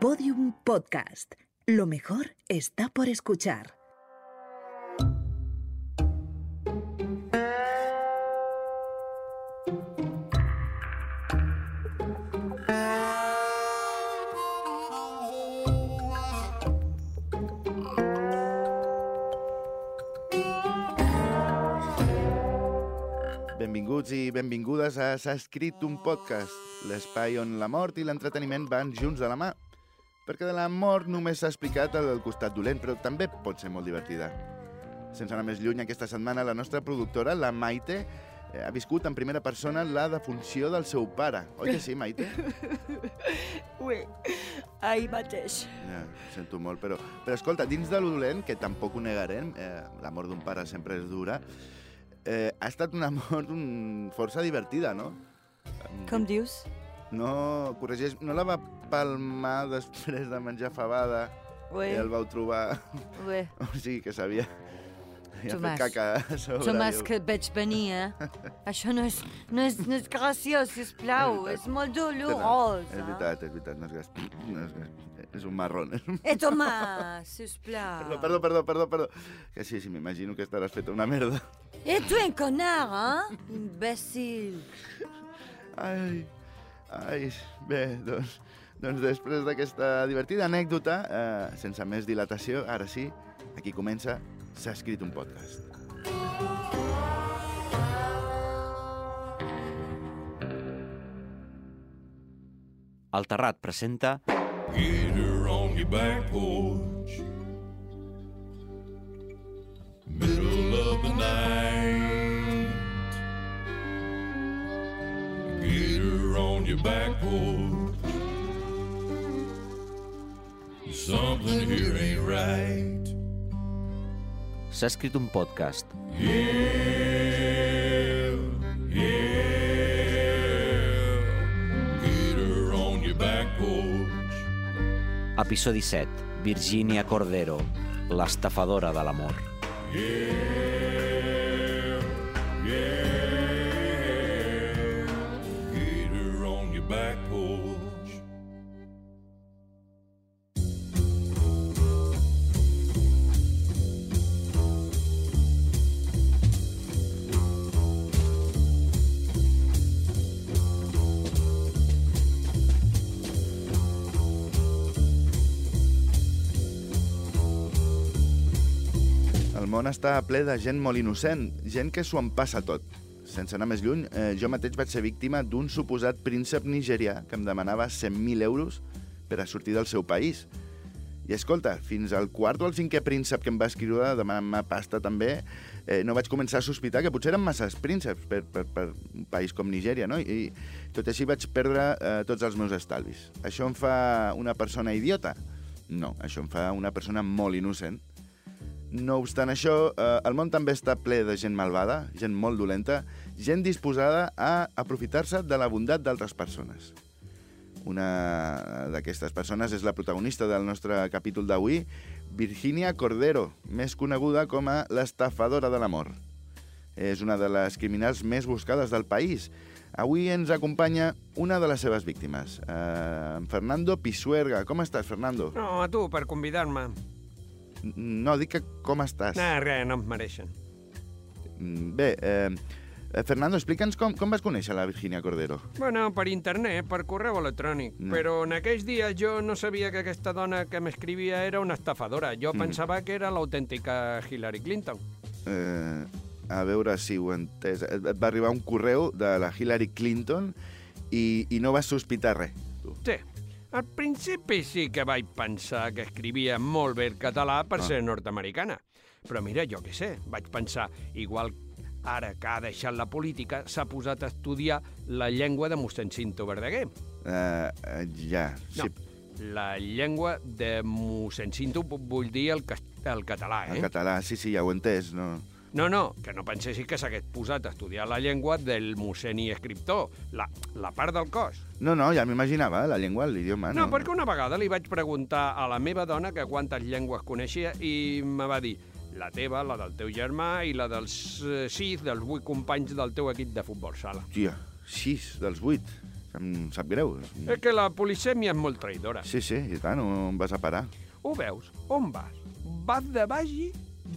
Podium Podcast. Lo mejor está por escuchar. Benvinguts i benvingudes a S'ha escrit un podcast, l'espai on la mort i l'entreteniment van junts de la mà. Perquè de la mort només s'ha explicat el del costat dolent, però també pot ser molt divertida. Sense anar més lluny, aquesta setmana la nostra productora, la Maite, eh, ha viscut en primera persona la defunció del seu pare. Oi que sí, Maite? Ui, ahir mateix. Ja, ho sento molt, però, però escolta, dins de lo dolent, que tampoc ho negarem, eh, la mort d'un pare sempre és dura, eh, ha estat una mort un, força divertida, no? Com dius? No, corregeix, no la va palmar després de menjar fabada Ui, i el vau trobar... ui. O sigui, que sabia... Ja fet Tomàs. caca a sobre. Tomàs, que et veig venir, eh? Això no és, no és, no és graciós, sisplau. És. És molt dolorós. És veritat, és veritat, no és gas... No és, gas... és un marrón. Eh, Tomàs, sisplau. Perdó, perdó, perdó, perdó, perdó. Que sí, sí, m'imagino que estaràs feta una merda. Eh, tu un connard, eh? Imbècil. Ai, ai, bé, doncs, doncs després d'aquesta divertida anècdota, eh, sense més dilatació, ara sí, aquí comença S'ha escrit un podcast. El Terrat presenta Get her on your back porch. Your back porch. Something here ain't right. S'ha escrit un podcast. Yeah, yeah. Get her on your back porch. Episodi 7. Virginia Cordero, l'estafadora de l'amor. Yeah, món està ple de gent molt innocent, gent que s'ho en passa tot. Sense anar més lluny, eh, jo mateix vaig ser víctima d'un suposat príncep nigerià que em demanava 100.000 euros per a sortir del seu país. I escolta, fins al quart o al cinquè príncep que em va escriure demanant-me pasta també, eh, no vaig començar a sospitar que potser eren masses prínceps per, per, per un país com Nigèria, no? I tot i així vaig perdre eh, tots els meus estalvis. Això em fa una persona idiota? No, això em fa una persona molt innocent. No obstant això, eh, el món també està ple de gent malvada, gent molt dolenta, gent disposada a aprofitar-se de la bondat d'altres persones. Una d'aquestes persones és la protagonista del nostre capítol d'avui, Virginia Cordero, més coneguda com a l'estafadora de l'amor. És una de les criminals més buscades del país. Avui ens acompanya una de les seves víctimes, eh, Fernando Pisuerga. Com estàs, Fernando? No, a tu, per convidar-me. No, dic que com estàs. No, res, no em mereixen. Mm, Bé, eh, eh, Fernando, explica'ns com, com vas conèixer la Virginia Cordero. Bueno, per internet, per correu electrònic. No. Però en aquells dies jo no sabia que aquesta dona que m'escrivia era una estafadora. Jo Mm. pensava que era l'autèntica Hillary Clinton. Eh, a veure si ho he entès. Et, et va arribar un correu de la Hillary Clinton i, i no vas sospitar res. Tu. Sí, al principi sí que vaig pensar que escrivia molt bé el català per Ah. ser nord-americana. Però mira, jo què sé, vaig pensar, igual ara que ha deixat la política, s'ha posat a estudiar la llengua de mossèn Cinto Verdaguer. Eh, eh, ja, sí. No, la llengua de mossèn Cinto vull dir el, el català, eh? català, sí, sí, ja ho he entès. No. No, no, que no pensessis que s'hagués posat a estudiar la llengua del mossèn i escriptor, la, la part del cos. no, no, ja m'imaginava, la llengua, l'idioma. No, perquè una vegada li vaig preguntar a la meva dona que quantes llengües coneixia i me va dir la teva, la del teu germà i la dels eh, sis, dels vuit companys del teu equip de futbol sala. Hòstia, sis dels vuit. Em sap greu. És que la polisèmia és molt traïdora. Sí, sí, i tant, on vas a parar? Ho veus? On vas? Vas de vagi,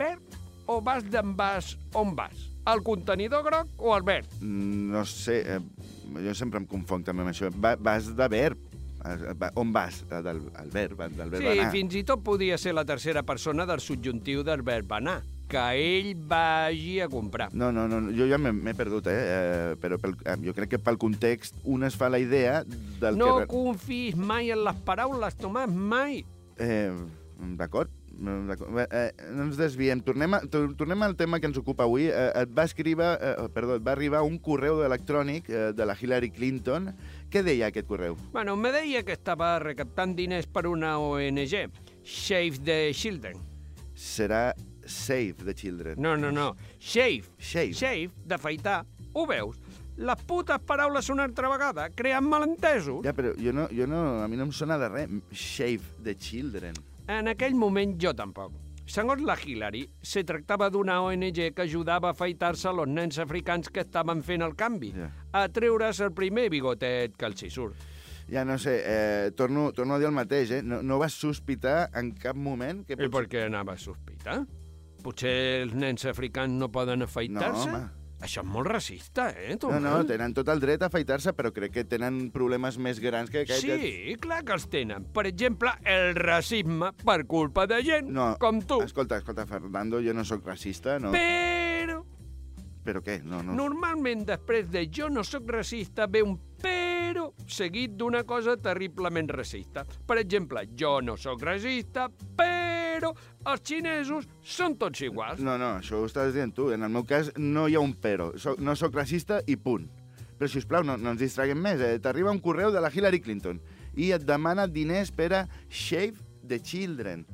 verd, o vas d'en vas on vas? Al contenidor groc o al verd? Mm, No sé, eh, jo sempre em confonc també amb això. Va, vas de verb. Va- On vas? Eh, Del, el verb, del verb Sí, anar. fins i tot podia ser la tercera persona del subjuntiu del verb anar, que ell vagi a comprar. No, no, no, jo ja m'he perdut, eh? eh però pel, eh, jo crec que pel context un es fa la idea del No que... confiïs mai en les paraules, Tomàs, mai. Eh, D'acord. Eh, no ens desviem. Tornem, a, tor- tornem al tema que ens ocupa avui. Eh, et va escriure, eh, perdó, et va arribar un correu electrònic eh, de la Hillary Clinton. Què deia aquest correu? Bueno, me deia que estava recaptant diners per una ONG, Save the Children. Serà Save the Children. No, no, no. Shave. Shave. Shave, d'afaitar. Ho veus? Les putes paraules una altra vegada creen malentesos. Ja, però jo no, jo no, a mi no em sona de res. Shave the Children. En aquell moment jo tampoc. Segons la Hillary, se tractava d'una ONG que ajudava a afaitar-se els nens africans que estaven fent el canvi, Ja. a treure's el primer bigotet que els hi surt. Ja no sé, eh, torno, torno a dir el mateix, eh? No, no vas sospitar en cap moment que... I per què anava a sospitar? Potser els nens africans no poden afaitar-se? home. Això és molt racista, eh, No, Tomàs? no, tenen tot el dret a afaitar-se, però crec que tenen problemes més grans que aquest. Sí, clar que els tenen. Per exemple, el racisme per culpa de gent No, com tu. Escolta, escolta, Fernando, jo no sóc racista, no... Però, Però què? No, no... normalment després de jo no sóc racista ve un però seguit d'una cosa terriblement racista. Per exemple, jo no sóc racista, però els xinesos són tots iguals. No, no, això ho estàs dient tu. En el meu cas no hi ha un però. Soc, no sóc racista i punt. Però, si us plau, no, no ens distraguem més. Eh? T'arriba un correu de la Hillary Clinton i et demana diners per a Shave the Children.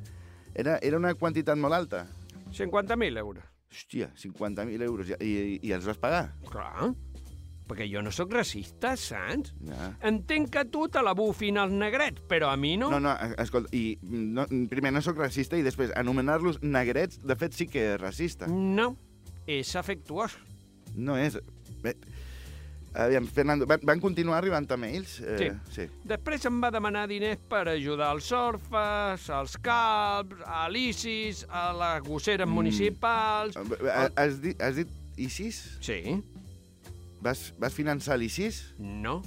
Era, era una quantitat molt alta. 50.000 euros. Hòstia, 50.000 euros. I, i, I els vas pagar? Clar, perquè jo no sóc racista, saps? Ja. Entenc que tu te la bufin als negrets, però a mi no. No, no, escolta, i no, primer no sóc racista i després anomenar-los negrets, de fet sí que és racista. No, és afectuós. No és... Bé, aviam, Fernando, van, van continuar arribant a mails? Eh, sí. Després em va demanar diners per ajudar als orfes, als CAPs, a l'ISIS, a les gosseres Mm. municipals... Eh, Has dit, has dit ISIS? Sí, Vas, vas finançar l'ISIS? no,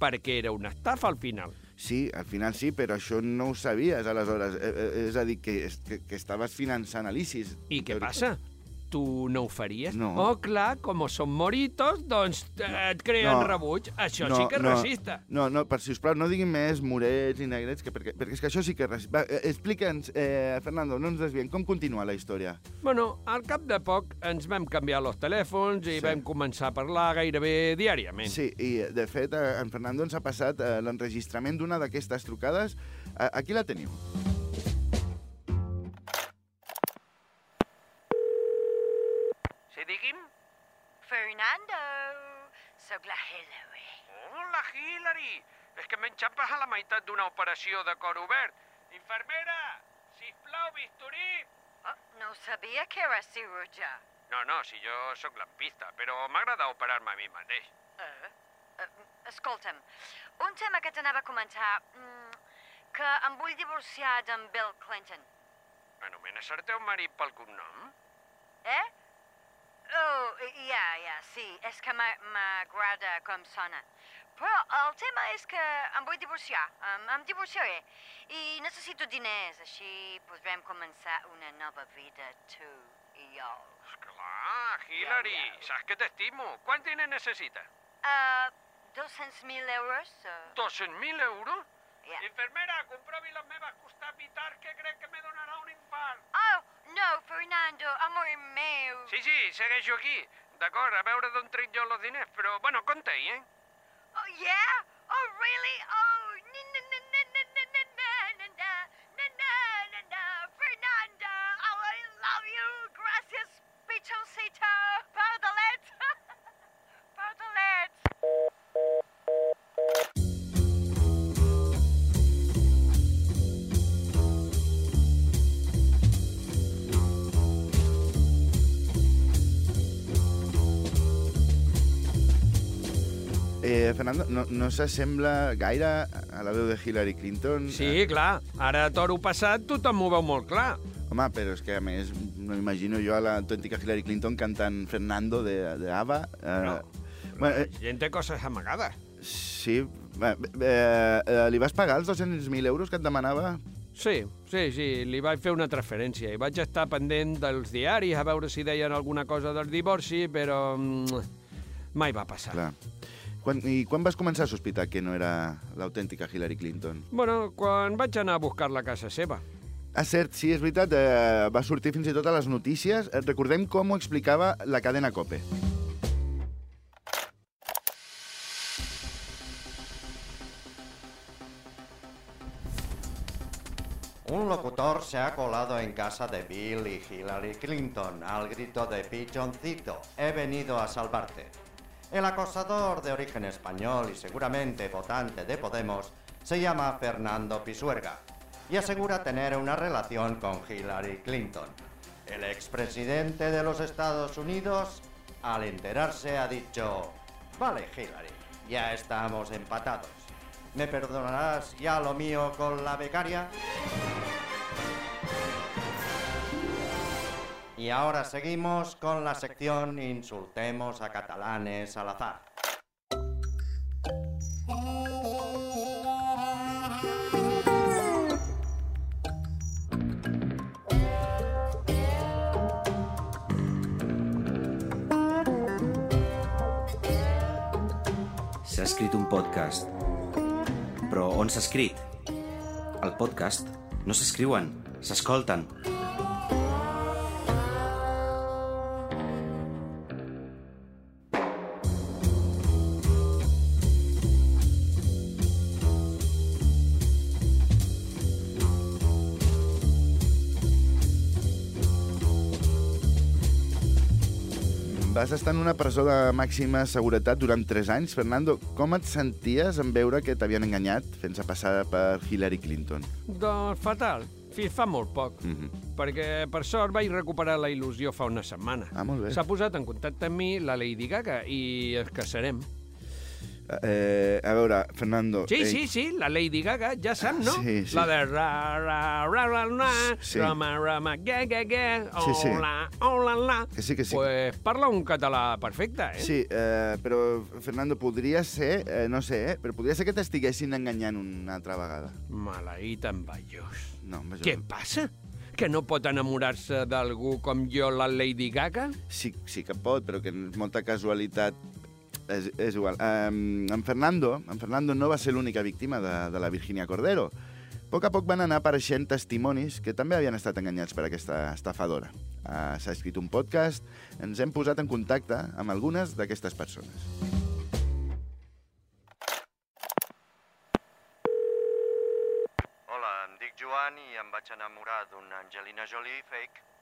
perquè era una estafa al final. Sí, al final sí, però això no ho sabies, aleshores. Eh, eh, és a dir, que, que, que estaves finançant l'ISIS. I què passa? Tu no ho faries? No. Oh, clar, com són moritos, doncs eh, et creen No. rebuig. Això sí que és racista. No, no, per si us plau, no diguin més morets i negrets, que perquè, perquè és que això sí que és racista. Va, eh, explica'ns, eh, Fernando, no ens desviem, com continua la història? Bueno, al cap de poc ens vam canviar els telèfons i Sí. vam començar a parlar gairebé diàriament. Sí, i de fet, eh, en Fernando ens ha passat l'enregistrament d'una d'aquestes trucades. Aquí la teniu. Meitat d'una operació de cor obert. Infermera, sisplau, bisturí! Oh, no sabia que era cirurgià. No, no, si jo sóc lampista, però m'agrada operar-me a mi mateix. Eh? Uh, escolta'm, un tema que t'anava a comentar, mm, que em vull divorciar d'en Bill Clinton. Anomenes el teu marit pel cognom? Eh? Oh, ja, ja, sí, és que m'a- m'agrada com sona. Però el tema és que em vull divorciar, em, em divorciaré. I necessito diners, així podrem començar una nova vida, tu i jo. Esclar, Hillary, Ja, ja. saps que t'estimo. Quants diners necessites? Uh, 200.000 euros? Uh, 200.000 euros? Ja. Infermera, comprovi les meves costats vitals que crec que me donarà un infart. Oh, no, Fernando, amor meu. Sí, sí, segueixo aquí. D'acord, a veure d'on trec jo els diners, però, bueno, compte-hi, eh? Oh, yeah? Oh, really? Oh, Eh, Fernando, no, no s'assembla gaire a la veu de Hillary Clinton? Sí, clar, ara toro passat tothom ho veu molt clar. Home, però és que, a més, no imagino jo a l'autèntica Hillary Clinton cantant Fernando de, de ABBA. Eh, No. bueno, eh, gent té coses amagades. sí, eh, eh, eh, li vas pagar els 200.000 euros que et demanava? Sí, sí, sí, li vaig fer una transferència i vaig estar pendent dels diaris a veure si deien alguna cosa del divorci, però mm, mai va passar. Clar. Quan, I quan vas començar a sospitar que no era l'autèntica Hillary Clinton? Bueno, quan vaig anar a buscar la casa seva. Ah, cert, sí, és veritat, eh, va sortir fins i tot a les notícies. Eh, Recordem com ho explicava la cadena COPE. Un locutor se ha colado en casa de Bill y Hillary Clinton al grito de pichoncito, he venido a salvarte. El acosador de origen español y seguramente votante de Podemos se llama Fernando Pisuerga y asegura tener una relación con Hillary Clinton. El expresidente de los Estados Unidos, al enterarse, ha dicho, vale Hillary, ya estamos empatados. ¿Me perdonarás ya lo mío con la becaria? Y ahora seguimos con la sección Insultemos a catalanes al azar. S'ha escrit un podcast. Però on s'ha escrit? El podcast no s'escriuen, s'escolten. Vas estar en una presó de màxima seguretat durant 3 anys. Fernando, com et senties en veure que t'havien enganyat fent-se passar per Hillary Clinton? Doncs fatal, fins fa molt poc. Mm -hmm. Perquè, per sort, vaig recuperar la il·lusió fa una setmana. Ah, molt bé. S'ha posat en contacte amb mi la Lady Gaga i es casarem. Eh, a veure, Fernando... Sí, eh, sí, sí, la Lady Gaga, ja sap, no? Sí, sí. La de ra, ra, ra, ra, ra, Sí. rama, rama, ga, ga, ga, Sí, sí. hola, hola, la. Que sí, que sí. Pues parla un català perfecte, eh? Sí, eh, però, Fernando, podria ser, eh, no sé, eh, però podria ser que t'estiguessin enganyant una altra vegada. Maleït envejós. No, vaja. Què passa? Que no pot enamorar-se d'algú com jo, la Lady Gaga? Sí, sí que pot, però que és molta casualitat és, és igual. Um, en, Fernando, en Fernando no va ser l'única víctima de, de la Virginia Cordero. A poc a poc van anar apareixent testimonis que també havien estat enganyats per aquesta estafadora. Uh, S'ha escrit un podcast, ens hem posat en contacte amb algunes d'aquestes persones. Hola, em dic Joan i em vaig enamorar d'una Angelina Jolie fake.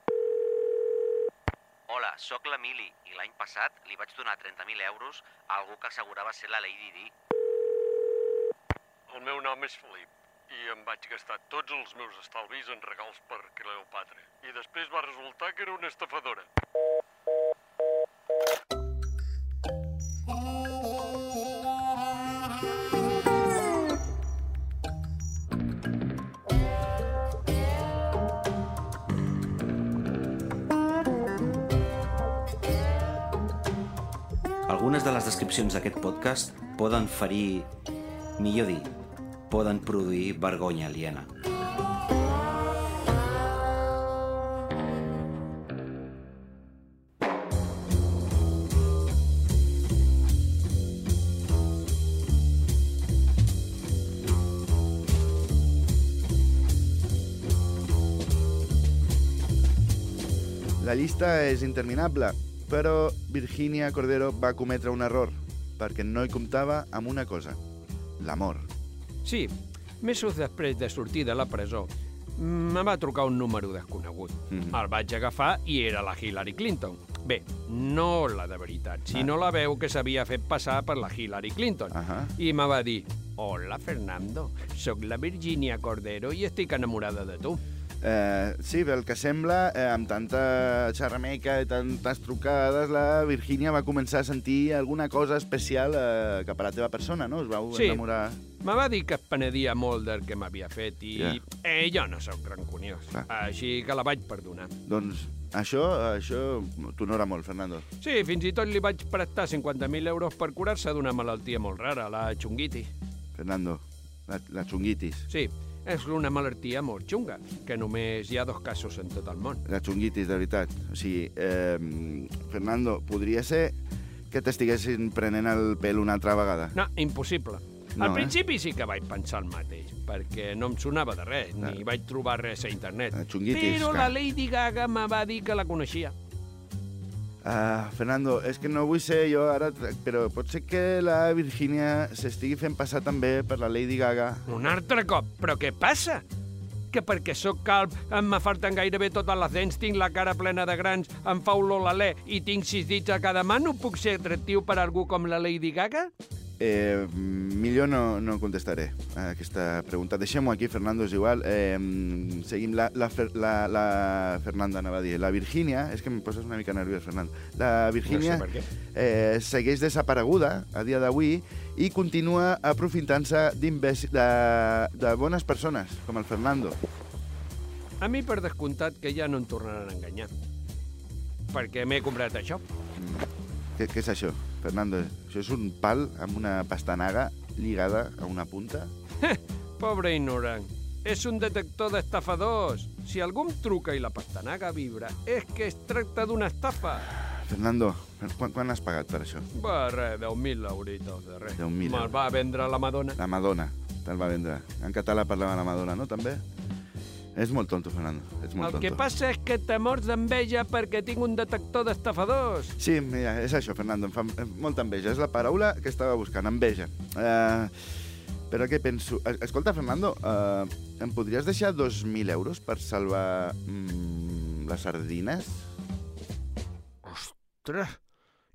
Hola, sóc l'Emili i l'any passat li vaig donar 30.000 euros a algú que assegurava ser la Lady Di. El meu nom és Felip i em vaig gastar tots els meus estalvis en regals per Cleopatra. I després va resultar que era una estafadora. Algunes de les descripcions d'aquest podcast poden ferir, millor dir, poden produir vergonya aliena. La llista és interminable, però Virginia Cordero va cometre un error, perquè no hi comptava amb una cosa, l'amor. Sí, mesos després de sortir de la presó, me va trucar un número desconegut. Mhm. El vaig agafar i era la Hillary Clinton. Bé, no la de veritat, sinó la veu que s'havia fet passar per la Hillary Clinton. Ahà. I me va dir, hola Fernando, sóc la Virginia Cordero i estic enamorada de tu. Eh, sí, pel que sembla, eh, amb tanta xerrameca i tantes trucades, la Virgínia va començar a sentir alguna cosa especial eh, cap a la teva persona, no? Es vau Sí. enamorar... Me va dir que es penedia molt del que m'havia fet i Ja. eh, jo no sóc rancuniós, Clar. així que la vaig perdonar. Doncs això, això t'honora molt, Fernando. Sí, fins i tot li vaig prestar 50.000 euros per curar-se d'una malaltia molt rara, la xunguitis. Fernando, la, la xunguitis. Sí, és una malaltia molt xunga, que només hi ha dos casos en tot el món. La xunguitis, de veritat. O sigui, eh, Fernando, podria ser que t'estiguessin prenent el pèl una altra vegada? No, impossible. No, Al eh? principi sí que vaig pensar el mateix, perquè no em sonava de res, Ah. ni vaig trobar res a internet. La xunguitis, Però clar. la Lady Gaga me va dir que la coneixia. Ah, Fernando, és que no vull ser jo ara, però pot ser que la Virgínia s'estigui fent passar també per la Lady Gaga. Un altre cop, però què passa? Que perquè sóc calb, em me falten gairebé totes les dents, tinc la cara plena de grans, em fa olor l'alè i tinc sis dits a cada mà, no puc ser atractiu per algú com la Lady Gaga? Eh, millor no, no contestaré a aquesta pregunta. Deixem-ho aquí, Fernando, és igual. Eh, seguim. La, la, la, la Fernanda, anava a dir. La Virgínia, és que em poses una mica nerviós, Fernando. La Virgínia per què. eh, segueix desapareguda a dia d'avui i continua aprofitant-se de, de bones persones, com el Fernando. A mi, per descomptat, que ja no em tornaran a enganyar. Perquè m'he comprat això. Què, què és això, Fernando? Això és un pal amb una pastanaga lligada a una punta? Pobre ignorant. És un detector d'estafadors. Si algú em truca i la pastanaga vibra, és que es tracta d'una estafa. Fernando, quan, quan has pagat per això? Va, res, 10.000 euritos de res. 10.000 Me'l va vendre la Madonna. La Madonna, te'l va vendre. En català parlava la Madonna, no, també? És molt tonto, Fernando, ets molt El tonto. que passa és que te mors d'enveja perquè tinc un detector d'estafadors. Sí, mira, és això, Fernando, em fa molta enveja. És la paraula que estava buscant, enveja. Uh, però què penso? Es- Escolta, Fernando, uh, em podries deixar 2.000 euros per salvar mm, les sardines? Ostres,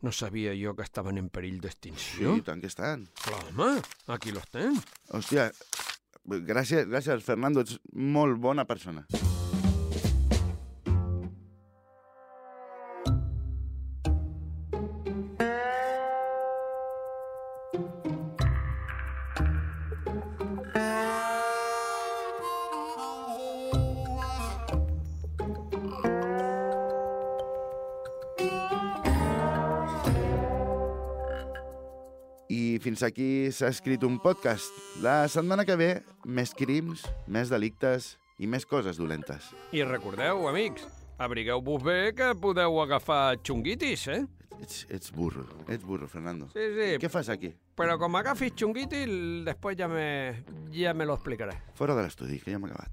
no sabia jo que estaven en perill Sí, d'extinció. i tant que estan. Clar, home, aquí los tens. Hòstia, gràcies, gràcies, Fernando, ets molt bona persona. Fins aquí s'ha escrit un podcast. La setmana que ve, més crims, més delictes i més coses dolentes. I recordeu, amics, abrigueu-vos bé que podeu agafar xunguitis, eh? Ets, ets burro, ets burro, Fernando. Sí, sí, Què fas aquí? però com agafis xunguitis, després ja me, ja me lo explicaré. Fora de l'estudi, que ja hem acabat.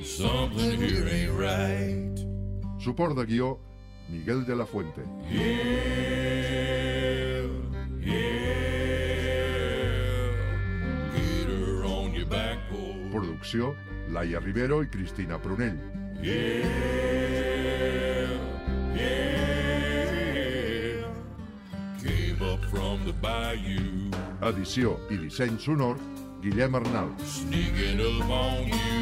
Something here ain't right. Suport de guió, Miguel de la Fuente. Yeah, yeah. Get her on your back porch. Producció, Laia Rivero i Cristina Prunell. Yeah, yeah. Came up from the bayou, Edició i disseny sonor, Guillem Arnal. sneaking up on you.